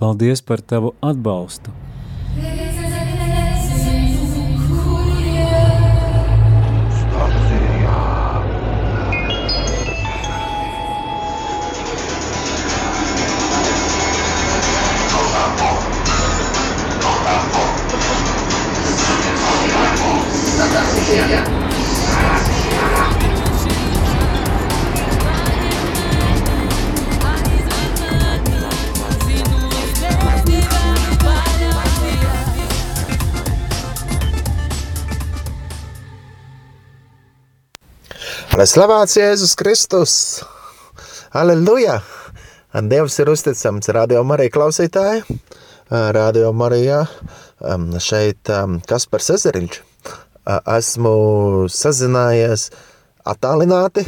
Paldies par tavu atbalstu! Lai slavēts Jēzus Kristus! Aleluja! Dievs ir uzticams radio Marija klausītāji. Radio Marijā šeit Kaspars Ezeriņš. Esmu sazinājies attālināti,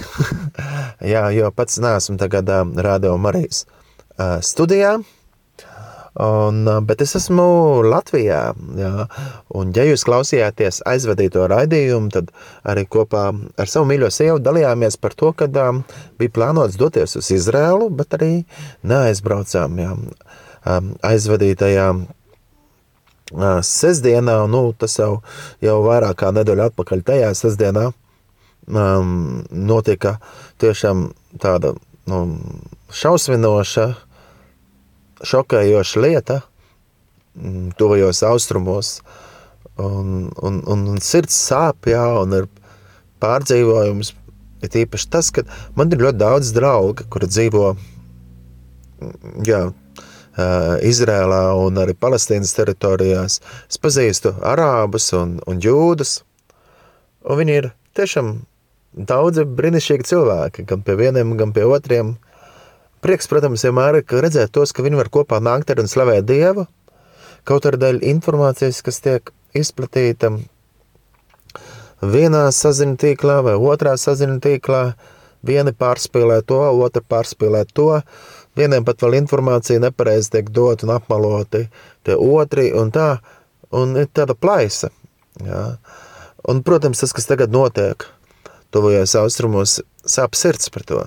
jā, jo pats neesmu tagad radio Marijas studijā. Un, bet es esmu Latvijā. Jā, un, ja jūs klausījāties aizvadīto raidījumu, tad arī kopā ar savu mīļo sievu dalījāmies par to, ka um, bija plānots doties uz Izrēlu, bet arī neaizbraucām. Jā. Um, aizvadītajā uh, sestdienā, nu, tas jau, jau vairāk kā nedēļa atpakaļ tajā sestdienā, um, notika tiešām tāda nu, šausminoša šokējoša lieta mm, tuvajos austrumos, un, un, un, un sirds sāp, jā, un ir pārdzīvojums, ir īpaši tas, ka man ir ļoti daudz draugi, kuri dzīvo, mm, jā, Izrēlā un arī Palestīnas teritorijās. Es pazīstu arābus un, un jūdus, un viņi ir tiešām daudzi brīnišķīgi cilvēki, gan pie vieniem, gan pie otriem, uh, Prieks, protams, vienmēr ir redzēt tos, ka viņi var kopā nākt ar un slavēt Dievu, kaut arī dēļ informācijas, kas tiek izplatīta vienā saziņu tīklā vai otrā saziņu tīklā, vieni pārspīlē to, otra pārspīlē to, vieniem pat vēl informācija nepareizi tiek dot un apmaloti tie otri un tā, un ir tāda plaisa. Jā. Un, protams, tas, kas tagad notiek tuvajos austrumos, sāp sirds par to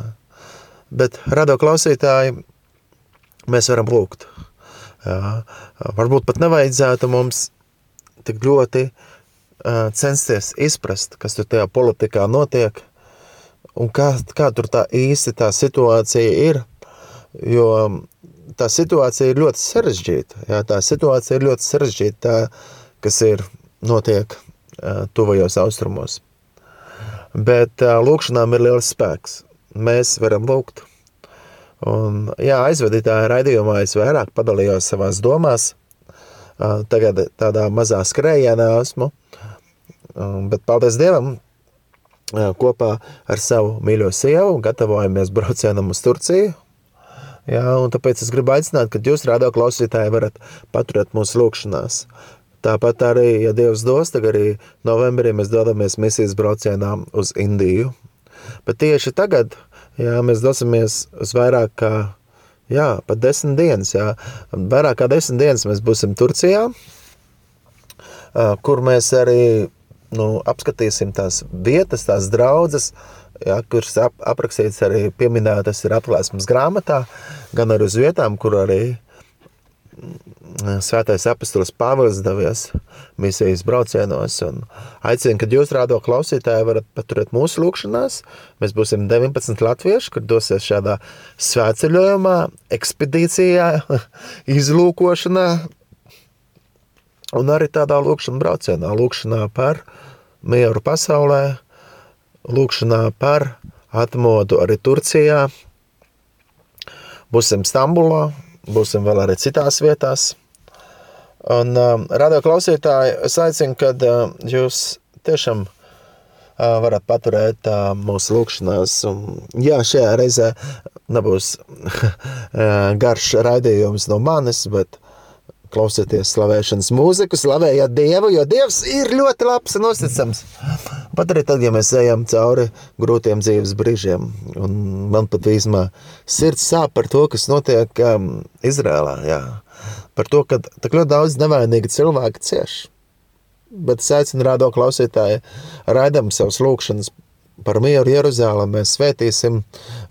bet radio klausītāji, mēs varam lūgt. Jā, varbūt pat nevajadzētu mums tik ļoti uh, censties izprast, kas tur tajā politikā notiek, un kā, kā tur tā īsti tā situācija ir, jo tā situācija ir ļoti sarežģīta, jā, tā situācija ir ļoti sarežģīta, tā, kas ir notiek uh, tuvajos austrumos. Bet uh, lūkšanām ir liels spēks mēs varam lūgt. Un, jā, aizvadītāja raidījumā es vairāk padalījos savās domās. Tagad tādā mazā skrējienā esmu, bet paldies Dievam, kopā ar savu mīļo sievu gatavojamies braucienam uz Turciju. Jā, tāpēc es gribu aicināt, ka jūs radio klausītāji varat paturēt mūsu lūkšanās. Tāpat arī, ja Dievs dos, tad arī novembrī mēs dodamies misijas braucienā uz Indiju. Bet tieši tagad jā, mēs dosimies uz vairāk kā jā, desmit dienas. Jā. Vairāk kā desmit dienas mēs būsim Turcijā, kur mēs arī nu, apskatīsim tās vietas, tās draudzes, ja, kuras ap, aprakstīts arī pieminētas ir atklāsmes grāmatā, gan arī uz vietām, kur arī Svētais apustulis Pāvils devies misijas braucienos un aicina, kad jūs rādo klausītāji varat paturēt mūsu lūkšanās. Mēs būsim 19 latvieši, kur dosies šādā svētceļojumā, ekspedīcijā, izlūkošanā un arī tādā lūkšanā braucienā, lūkšanā par mieru pasaulē, lūkšanā par atmodu arī Turcijā. Būsim Stambulā, būsim vēl arī citās vietās. Un um, radio klausītāji, es aicinu, kad uh, jūs tiešām uh, varat paturēt uh, mūsu lūkšanās. Un, jā, šajā reizē nebūs uh, garš raidījums no manis, bet klausieties slavēšanas mūziku, slavējiet Dievu, jo Dievs ir ļoti labs un uzticams. Pat arī tad, ja mēs ejam cauri grūtiem dzīves brīžiem, un man pat īsmā sirds sāp par to, kas notiek um, Izrēlā, jā par to, ka tik ļoti daudz nevainīgi cilvēki cieš. Bet es aicinu rādo klausītāji, raidam savus lūkšanas par mieru Jeruzālē, mēs svētīsim,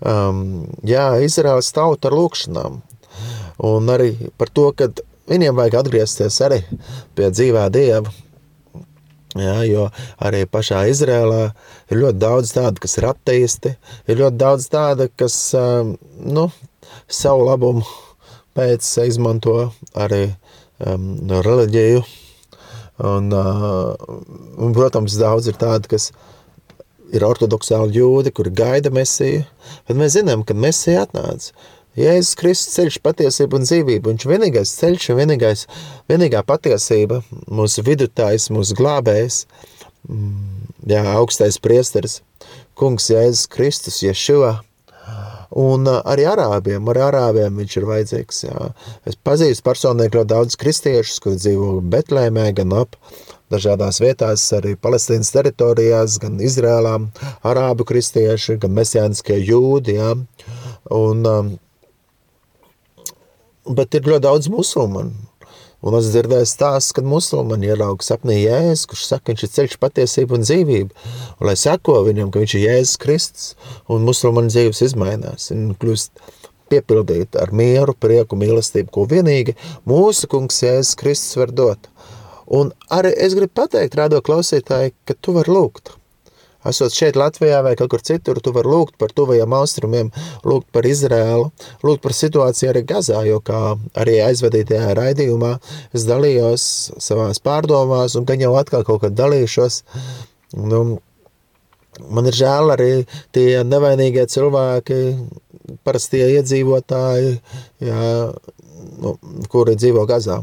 um, jā, Izraels tautu ar lūkšanām. Un arī par to, ka viņiem vajag atgriezties arī pie dzīvā Dieva. Jā, jo arī pašā Izrēlā ir ļoti daudz tādu, kas ir ateisti, ir ļoti daudz tādu, kas nu, savu labumu pēc izmanto arī um, reliģiju. Un, uh, un, protams, daudz ir tādu, kas ir ortodoksāli jūdi, kuri gaida mesiju, bet mēs zinām, ka mesija atnāca. Jēzus Kristus ceļš, patiesība un dzīvība. Viņš vienīgais ceļš vienīgais, vienīgā patiesība, mūsu vidutājs, mūsu glābējs, mm, jā, augstais priesteris, kungs Jēzus Kristus, Ješua. Un arī arābiem, arī arābiem viņš ir vajadzīgs. Jā. Es pazīstu personīgi ļoti daudz kristiešus, kuri dzīvo Betlēmē, gan ap dažādās vietās, arī Palestīnas teritorijās, gan Izrēlā, arābu kristieši, gan mesijāniskie jūdi. Jā. Un, um, bet ir ļoti daudz musulmaņu. Un es dzirdēju stāstu, kad musulmaņi ierauga sapnī Jēzus, kurš saka, viņš ir ceļš patiesība un dzīvība. Un lai seko viņam, ka viņš ir Jēzus Kristus, un musulmaņu dzīves izmainās, un kļūst piepildīta ar mieru, prieku, mīlestību, ko vienīgi mūsu kungs Jēzus Kristus var dot. Un arī es gribu pateikt, rādo klausītāji, ka tu vari lūgt. Esot šeit Latvijā vai kaut kur citur, tu vari lūgt par tuvajiem austrumiem, lūgt par Izrēlu, lūgt par situāciju arī Gazā, jo kā arī aizvadītajā raidījumā es dalījos savās pārdomās un gan jau atkal kaut kad dalīšos. Nu, man ir žēl arī tie nevainīgie cilvēki, parastie iedzīvotāji, jā, nu, kuri dzīvo Gazā.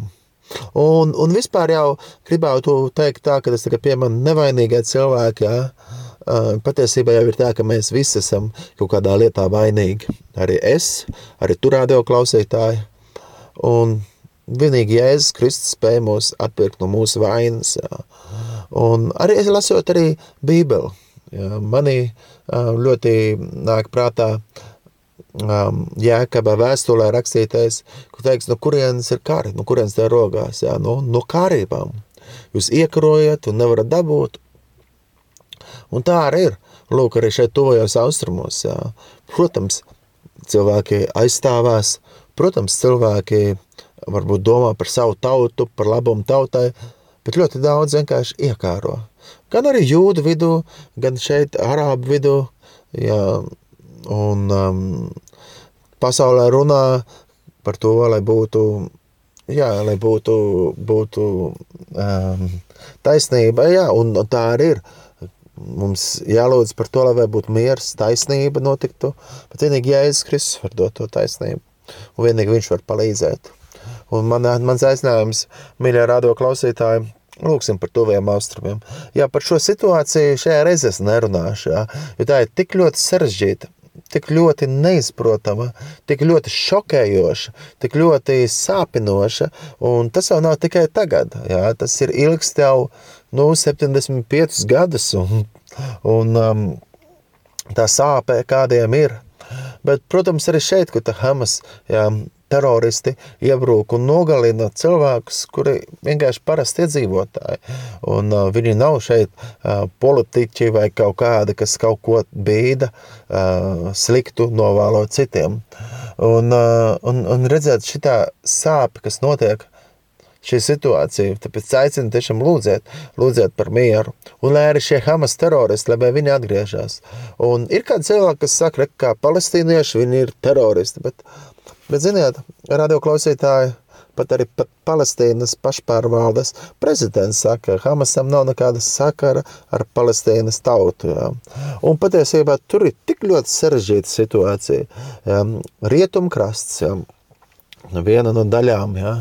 Un, un vispār jau gribētu teikt tā, ka tas tikai piemēram nevainīgie cilvēki, jā, Patiesībā jau ir tā, ka mēs visi esam kaut kādā lietā vainīgi. Arī es, arī tur radio klausītāji. Un vienīgi Jēzus Kristus spēja mūs atpirkt no mūsu vainas. Jā. Un arī es lasot arī Bībeli. Jā, manī ļoti nāk prātā um, Jēkabā vēstulē rakstītais, kur teiks, no kurienes ir kari, no kurienes tā rogās, jā, no, no karībām. Jūs iekarojat un nevarat dabūt, Un tā arī ir. Lūk, arī šeit tuvajos austrumos. Jā. Protams, cilvēki aizstāvās, protams, cilvēki varbūt domā par savu tautu, par labumu tautai, bet ļoti daudz vienkārši iekāro. Gan arī jūdu vidū, gan šeit arābu vidū, jā, un um, pasaulē runā par to, lai būtu, jā, lai būtu, būtu um, taisnība, jā, un tā arī ir. Mums jālūdz par to, lai būtu miers, taisnība notiktu, bet vienīgi Jēzus Kristus var dot to taisnību, un vienīgi viņš var palīdzēt. Un man, mans aicinājums, mīļā radio klausītāji, lūksim par tuviem austrumiem. Jā, par šo situāciju šajā reizē es nerunāšu, jā, jo tā ir tik ļoti sarežģīta, tik ļoti neizprotama, tik ļoti šokējoša, tik ļoti sāpinoša, un tas jau nav tikai tagad, jā, tas ir ilgs tev nu, 75 gadus, un, un um, tā sāpē kādiem ir. Bet, protams, arī šeit, kur Hamas jā, teroristi iebrūk un nogalina cilvēkus, kuri vienkārši parasti iedzīvotāji. Un, uh, viņi nav šeit uh, politiķi vai kaut kādi, kas kaut ko bīda uh, sliktu novēlo citiem. Un, uh, un, un redzēt šitā sāpe, kas notiek šī situācija. Tāpēc aicinu tiešām lūdzēt, lūdzēt par mieru. Un lai arī šie Hamas teroristi, lai viņi atgriežas. Un ir kādi cilvēki, kas saka, ka palestīnieši viņi ir teroristi, bet, bet ziniet, radio klausītāji, pat arī pat Palestīnas pašpārvaldes prezidents saka, ka Hamasam nav nekāda sakara ar Palestīnas tautu. Jā. Un patiesībā tur ir tik ļoti sarežģīta situācija. Rietumkrasts, jā viena no daļām, ja,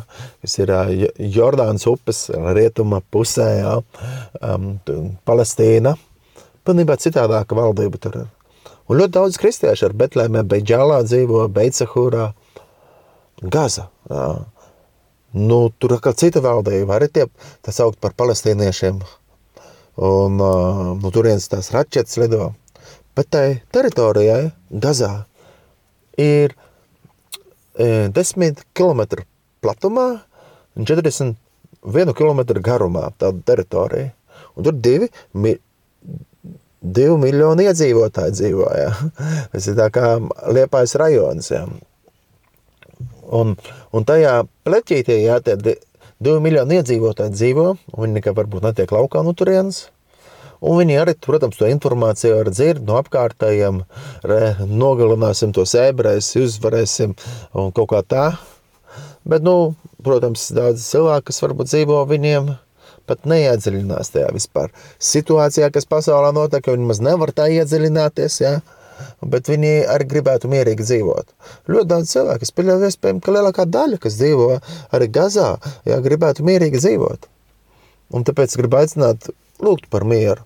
kas ir Jordānas upes rietuma pusē, ja, um, Palestīna. Pilnībā citādāka valdība tur ir. Un ļoti daudz kristiešu ar Betlēmē, Beidžālā dzīvo, Beidzahūrā, Gaza. Jā. Nu, tur ir cita valdība, arī tie tā saukt par palestīniešiem. Un uh, nu, turienes tās raķetes lido. Bet tai teritorijai, Gazā, ir 10 km platumā un 41 km garumā tāda teritorija. Un tur divi, mi, divi miljoni iedzīvotāji dzīvo. Jā. Tas ir tā kā Liepājas rajons. Jā. Un, un tajā pleķītē, jā, tie di- divi miljoni iedzīvotāji dzīvo, un viņi nekad varbūt netiek laukā no turienes. Un viņi arī, protams, to informāciju var dzird no apkārtējiem, re, nogalināsim tos ebrejus, uzvarēsim un kaut kā tā. Bet, nu, protams, daudz cilvēku, kas varbūt dzīvo viņiem, pat neiedziļinās tajā vispār situācijā, kas pasaulē notiek, viņi maz nevar tā iedziļināties, jā. Bet viņi arī gribētu mierīgi dzīvot. Ļoti daudz cilvēku, es pieļauju, iespējams, ka lielākā daļa, kas dzīvo arī Gazā, jā, gribētu mierīgi dzīvot. Un tāpēc gribu aicināt, lūgt par mieru.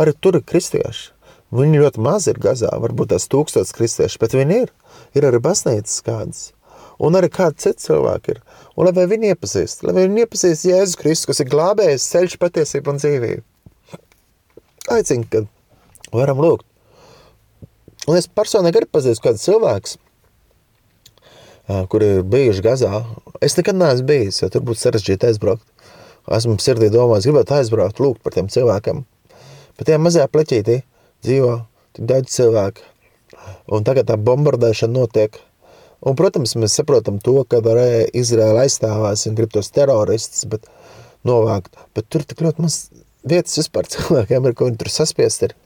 Arī tur ir kristieši. Viņi ļoti maz ir Gazā, varbūt tās tūkstotis kristieši, bet viņi ir. Ir arī baznīcas kādas. Un arī kādi citi cilvēki ir. Un lai viņi iepazīst, lai viņi iepazīst Jēzus Kristus, kas ir glābējis ceļš, patiesība un dzīvība. Aicinu, ka varam lūgt. Un es personīgi arī pazīstu kādu cilvēku, kuri ir bijuši Gazā. Es nekad neesmu bijis, jo tur būtu sarežģīti aizbraukt. Esmu sirdī domājis, gribētu aizbraukt, lūgt par tiem cilvēkiem. Bet tajā mazajā pleķītī dzīvo tik daudz cilvēku. Un tagad tā bombardēšana notiek. Un, protams, mēs saprotam to, ka Izraela aizstāvās un grib tos teroristus novākt. Bet tur tik ļoti maz vietas vispār cilvēkiem ir, ko viņi tur saspiest ir.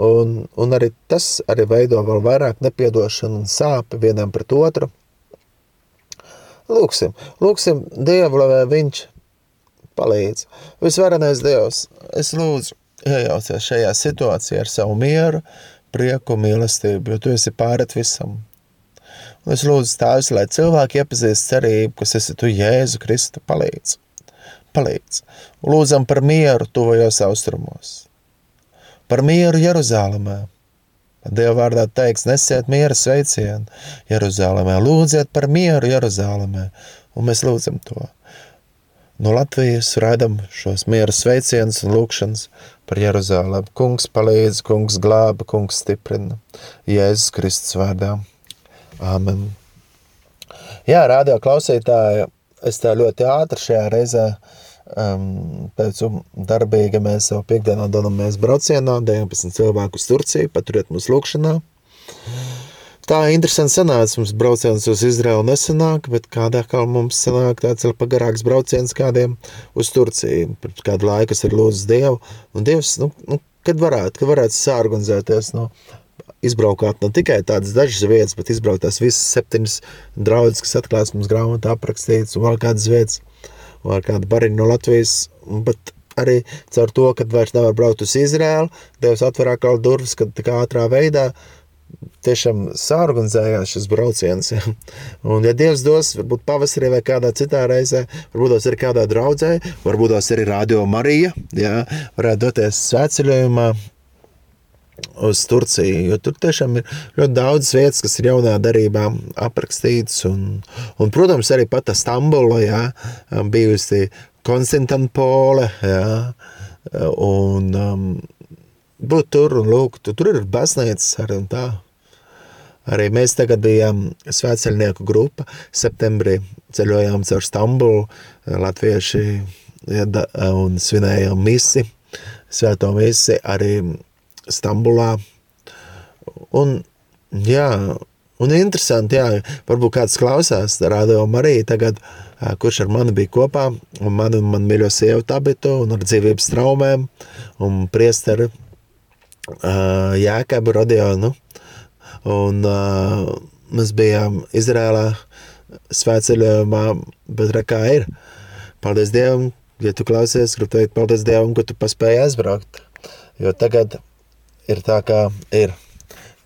Un, un arī tas arī veido vēl vairāk nepiedošanu un sāpi vienam pret otru. Lūksim, lūksim Dievu, lai viņš palīdz. Visvarenais Dievs, es lūdzu, iejaucies šajā situācijā ar savu mieru, prieku, mīlestību, jo tu esi pārret visam. Un es lūdzu stāvis, lai cilvēki iepazīst cerību, kas esi tu Jēzu Kristu palīdz. Palīdz. Lūdzam par mieru tuvajos austrumos. Par mieru Jeruzālamē. Dieva vārdā teiks, nesiet miera sveicienu Jeruzālamē. Lūdziet par mieru Jeruzālamē. Un mēs lūdzam to. No Latvijas raidam šos miera sveicienus un lūkšanas par Jeruzālēm. Kungs palīdz, kungs glāba, kungs stiprina. Jēzus Kristus vārdā. Āmen. Jā, radio klausītāji, es tā ļoti ātri šajā reizē um, pēc darbīga mēs jau piekdienā dalamies braucienā, 19 cilvēku uz Turciju, paturiet mūs lūkšanā. Tā interesanti sanāca, mums brauciens uz Izraelu nesanāk, bet kādā kā mums sanāk tāds ir pagarāks brauciens kādiem uz Turciju. Pēc kādu laiku es ir lūdzu Dievu, un Dievs, nu, nu kad varētu, kad varētu sārganizēties, nu, izbraukāt ne tikai tādas dažas vietas, bet izbraukt tās visas septiņas draudzes, kas atklās mums grāmatā aprakstītas, un vēl kādas vietas, vēl kāda bariņa no Latvijas, bet arī caur to, kad vairs nevar braukt uz Izrēlu, Dievs atver atkal durvis, kad tik ātrā veidā tiešām sārganizējās šis brauciens. Un, ja Dievs dos, varbūt pavasarī vai kādā citā reizē, varbūt tās arī kādā draudzē, varbūt tās arī Radio Marija, ja, varētu doties svētceļojumā, uz Turciju, jo tur tiešām ir ļoti daudz vietas, kas ir jaunā darībā aprakstītas, un, un protams, arī pat Stambula, jā, bijusi Konstantinopole, un um, būt tur un lūgt, tur ir baznīcas arī un tā. Arī mēs tagad bijām svētceļnieku grupa, septembrī ceļojām caur Stambulu, latvieši ja, un svinējām misi, svēto misi arī Stambulā. Un, jā, un interesanti, jā, varbūt kāds klausās, rādio Marija tagad, kurš ar mani bija kopā, un man, man mīļo sievu tabitu, un ar dzīvības traumēm, un priesteri Jēkabu Rodionu, un uh, mēs bijām Izrēlā svētceļojumā, bet re kā ir. Paldies Dievam, ja tu klausies, gribu teikt paldies Dievam, ka tu paspēji aizbraukt, jo tagad ir tā, kā ir,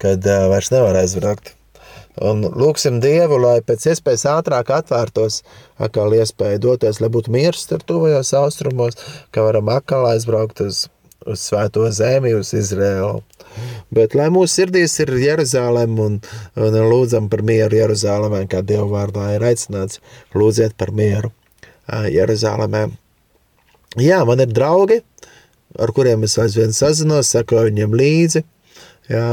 kad uh, vairs nevar aizbraukt. Un lūksim Dievu, lai pēc iespējas ātrāk atvērtos atkal iespēja doties, lai būtu miers ar tuvajos austrumos, ka varam atkal aizbraukt uz, uz svēto zemi, uz Izrēlu. Bet lai mūsu sirdīs ir Jeruzālēm un, un lūdzam par mieru Jeruzālēmē, kā Dieva vārdā ir aicināts, lūdziet par mieru Jeruzālēmē. Jā, man ir draugi, ar kuriem es aizvien sazinos, sakoju viņiem līdzi, jā,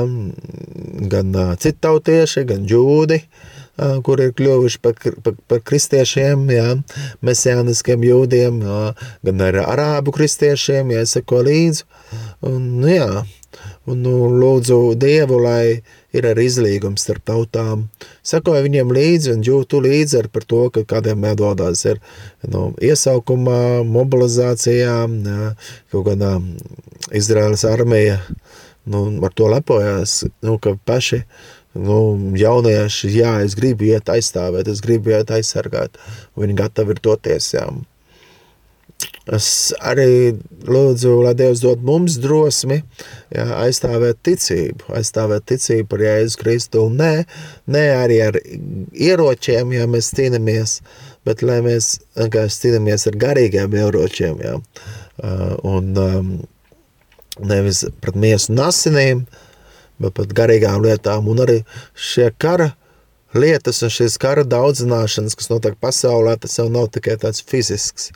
gan citautieši, gan jūdi, uh, kur ir kļuvuši par, par, par kristiešiem, jā, mesijāniskiem jūdiem, jā, gan ar arābu kristiešiem, jā, sako līdzi, un, nu, jā, un nu, lūdzu Dievu, lai ir ar izlīgumu starp tautām. Sakoja viņiem līdzi un jūtu līdzi ar par to, ka kādiem mēdodās ir nu, iesaukumā, mobilizācijā, jā, kaut kādā Izraēlas armija, nu, ar to lepojās, nu, ka paši nu, jaunieši, jā, es gribu iet aizstāvēt, es gribu iet aizsargāt, un viņi gatavi ir toties, jā. Es arī lūdzu, lai Dievs dod mums drosmi jā, aizstāvēt ticību, aizstāvēt ticību par Jēzus Kristu. Nē, nē arī ar ieročiem, ja mēs cīnāmies, bet lai mēs vienkārši cīnāmies ar garīgiem ieročiem. Jā. Un um, nevis pret miesu un asinīm, bet pat garīgām lietām. Un arī šie kara lietas un šīs kara daudzināšanas, kas notiek pasaulē, tas jau nav tikai tāds fizisks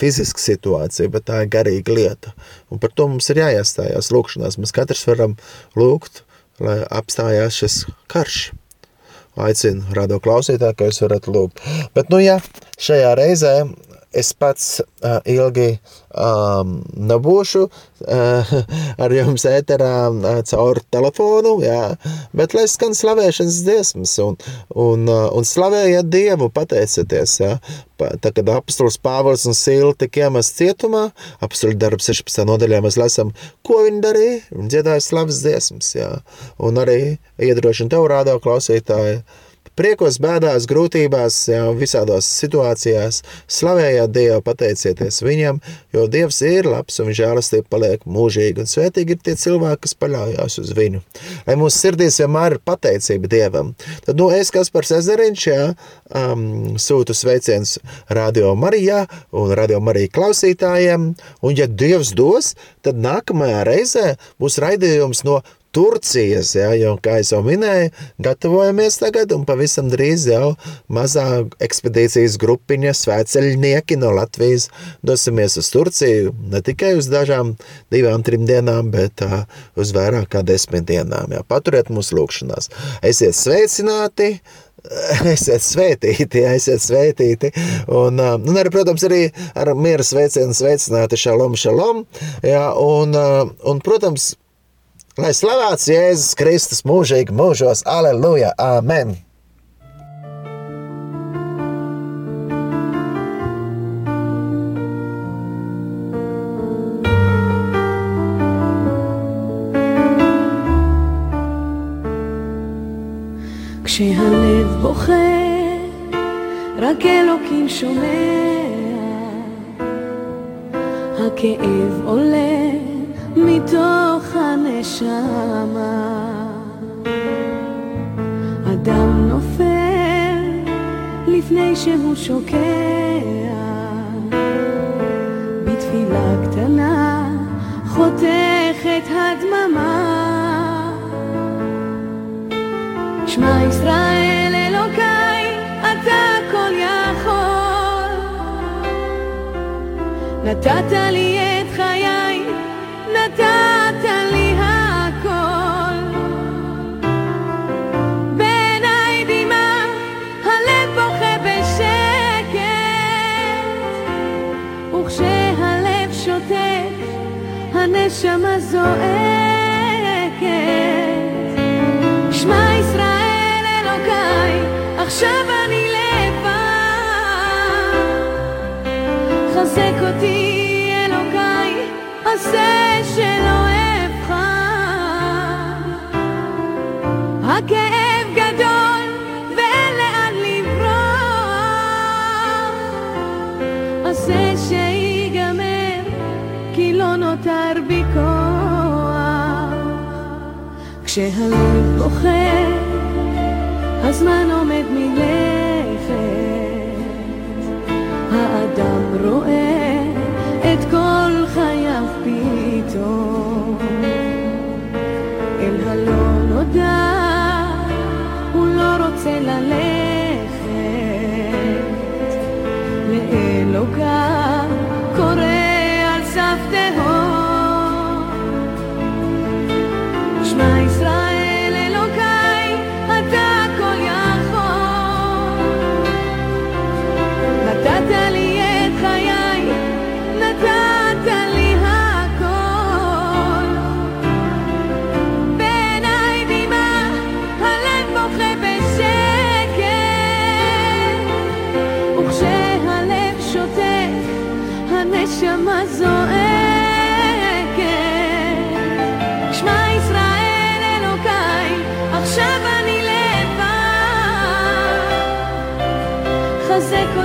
fiziska situācija, bet tā ir garīga lieta. Un par to mums ir jāiestājās lūkšanās. Mēs katrs varam lūgt, lai apstājās šis karš. Aicinu rado klausītāju, ka jūs varat lūgt. Bet, nu jā, šajā reizē es pats uh, ilgi um, nebūšu uh, ar jums ēterā uh, caur telefonu, jā, bet lai skan slavēšanas dziesmas un, un, uh, un slavējiet Dievu, pateicieties, jā. Tā, kad apustulis Pāvils un Sīla tika iemest cietumā, apustuļu darbs 16. nodaļā mēs lasām, ko viņi darīja, viņi dziedāja slavas dziesmas, jā. Un arī iedrošina tev rādā klausītāji, Priekos, bēdās, grūtībās, jā, visādās situācijās slavējiet Dievu, pateicieties Viņam, jo Dievs ir labs un žēlastība paliek mūžīgi, un svētīgi ir tie cilvēki, kas paļaujās uz Viņu. Lai mūsu sirdīs vienmēr ir pateicība Dievam. Tad, nu, es, Kaspars Ezeriņš, jā, um, sūtu sveiciens Radio Marijā un Radio Marija klausītājiem, un ja Dievs dos, tad nākamajā reizē būs raidījums no Turcijas, ja, jo, kā jau minēju, gatavojamies tagad, un pavisam drīz jau mazā ekspedīcijas grupiņa svētceļnieki no Latvijas dosimies uz Turciju, ne tikai uz dažām, divām, trim dienām, bet uh, uz vairāk kā desmit dienām. Ja. Paturiet mūsu lūkšanās. Esiet sveicināti! Esiet svētīti, ja, esiet svētīti. Un, un arī, protams, arī ar miera sveicienu sveicināti šalom, šalom. Ja, un, un, protams, Lai slavēts Jēzus Kristus mūžīgi mūžos, aleluja, amen! כשהלב בוכה, רק אלוקים שומע, הכאב עולה מתוך הנשמה. אדם נופל לפני שהוא שוקע, בתפילה קטנה חותכת הדממה. שמע ישראל אלוקיי, אתה כל יכול. נתת לי כשהלב בוכה הזמן עומד מלכת. האדם רואה את כל חייו פתאום אל הלא נודע הוא לא רוצה ללכת לאלוקיו music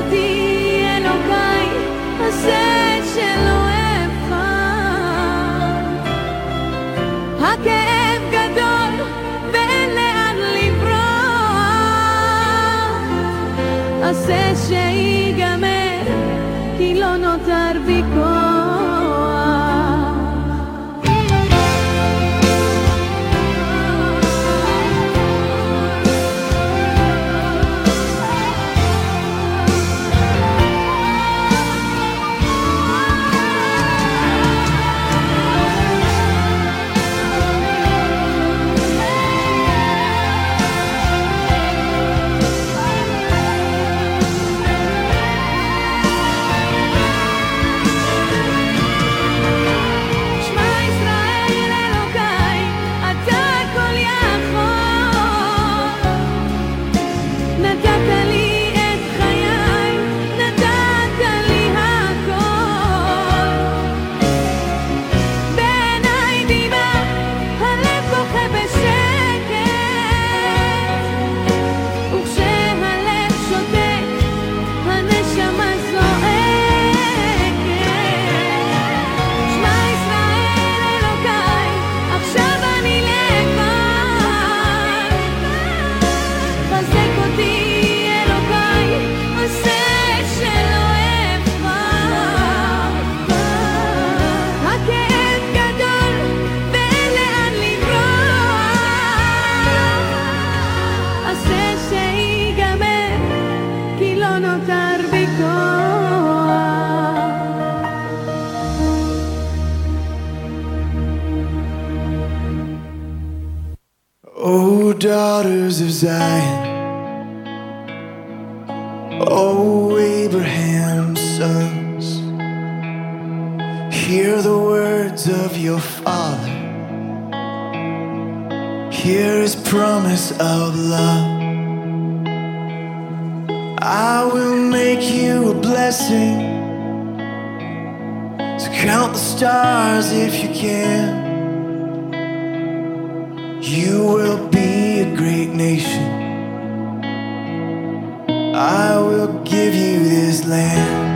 I will give you this land.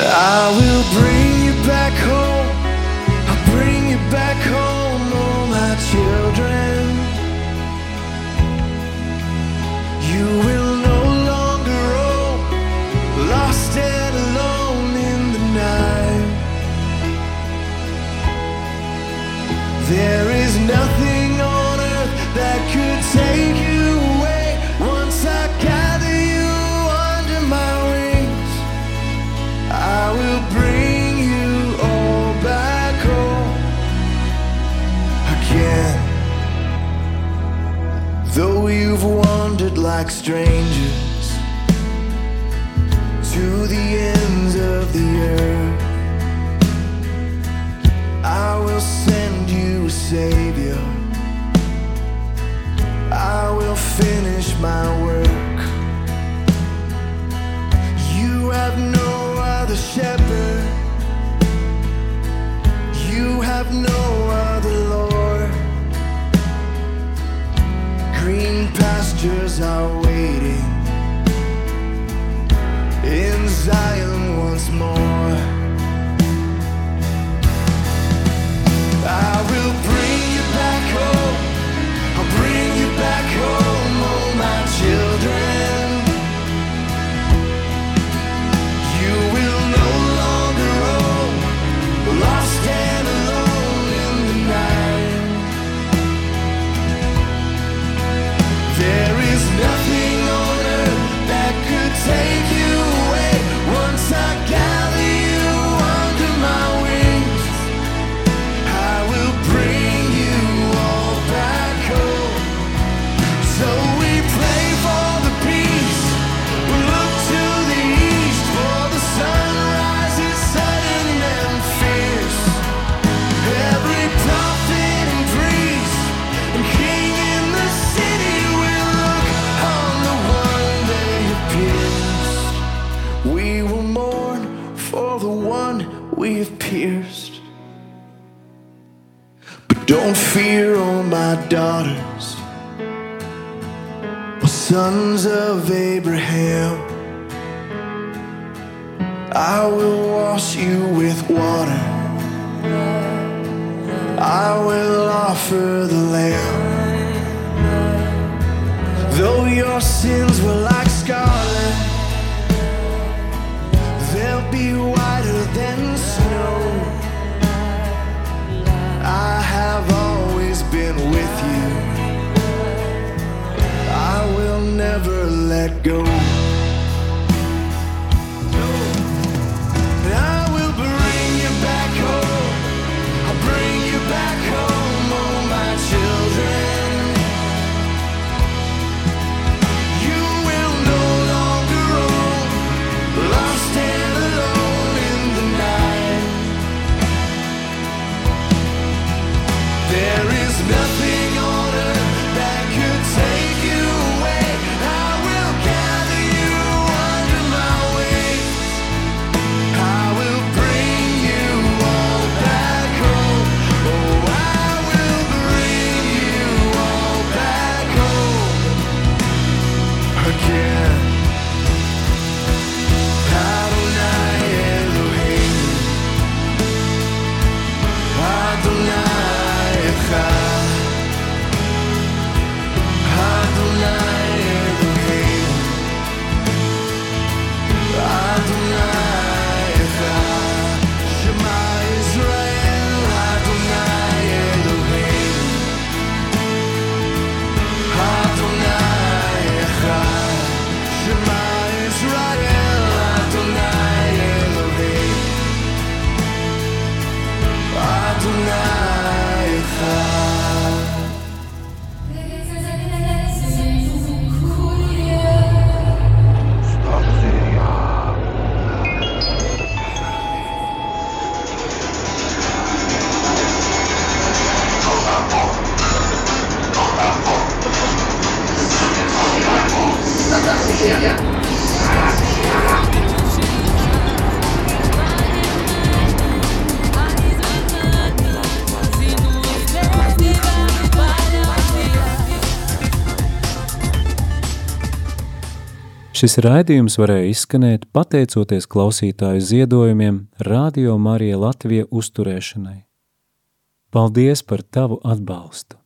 I will bring. strangers to the ends of the earth. I will send you a savior. I will finish my work. You have no other shepherd. You have no other Lord. Green pastures are daughters were sons of Abraham. I will wash you with water. I will offer the lamb. Though your sins were like scars. let go. Šis raidījums varēja izskanēt pateicoties klausītāju ziedojumiem Radio Marija Latvija uzturēšanai. Paldies par tavu atbalstu!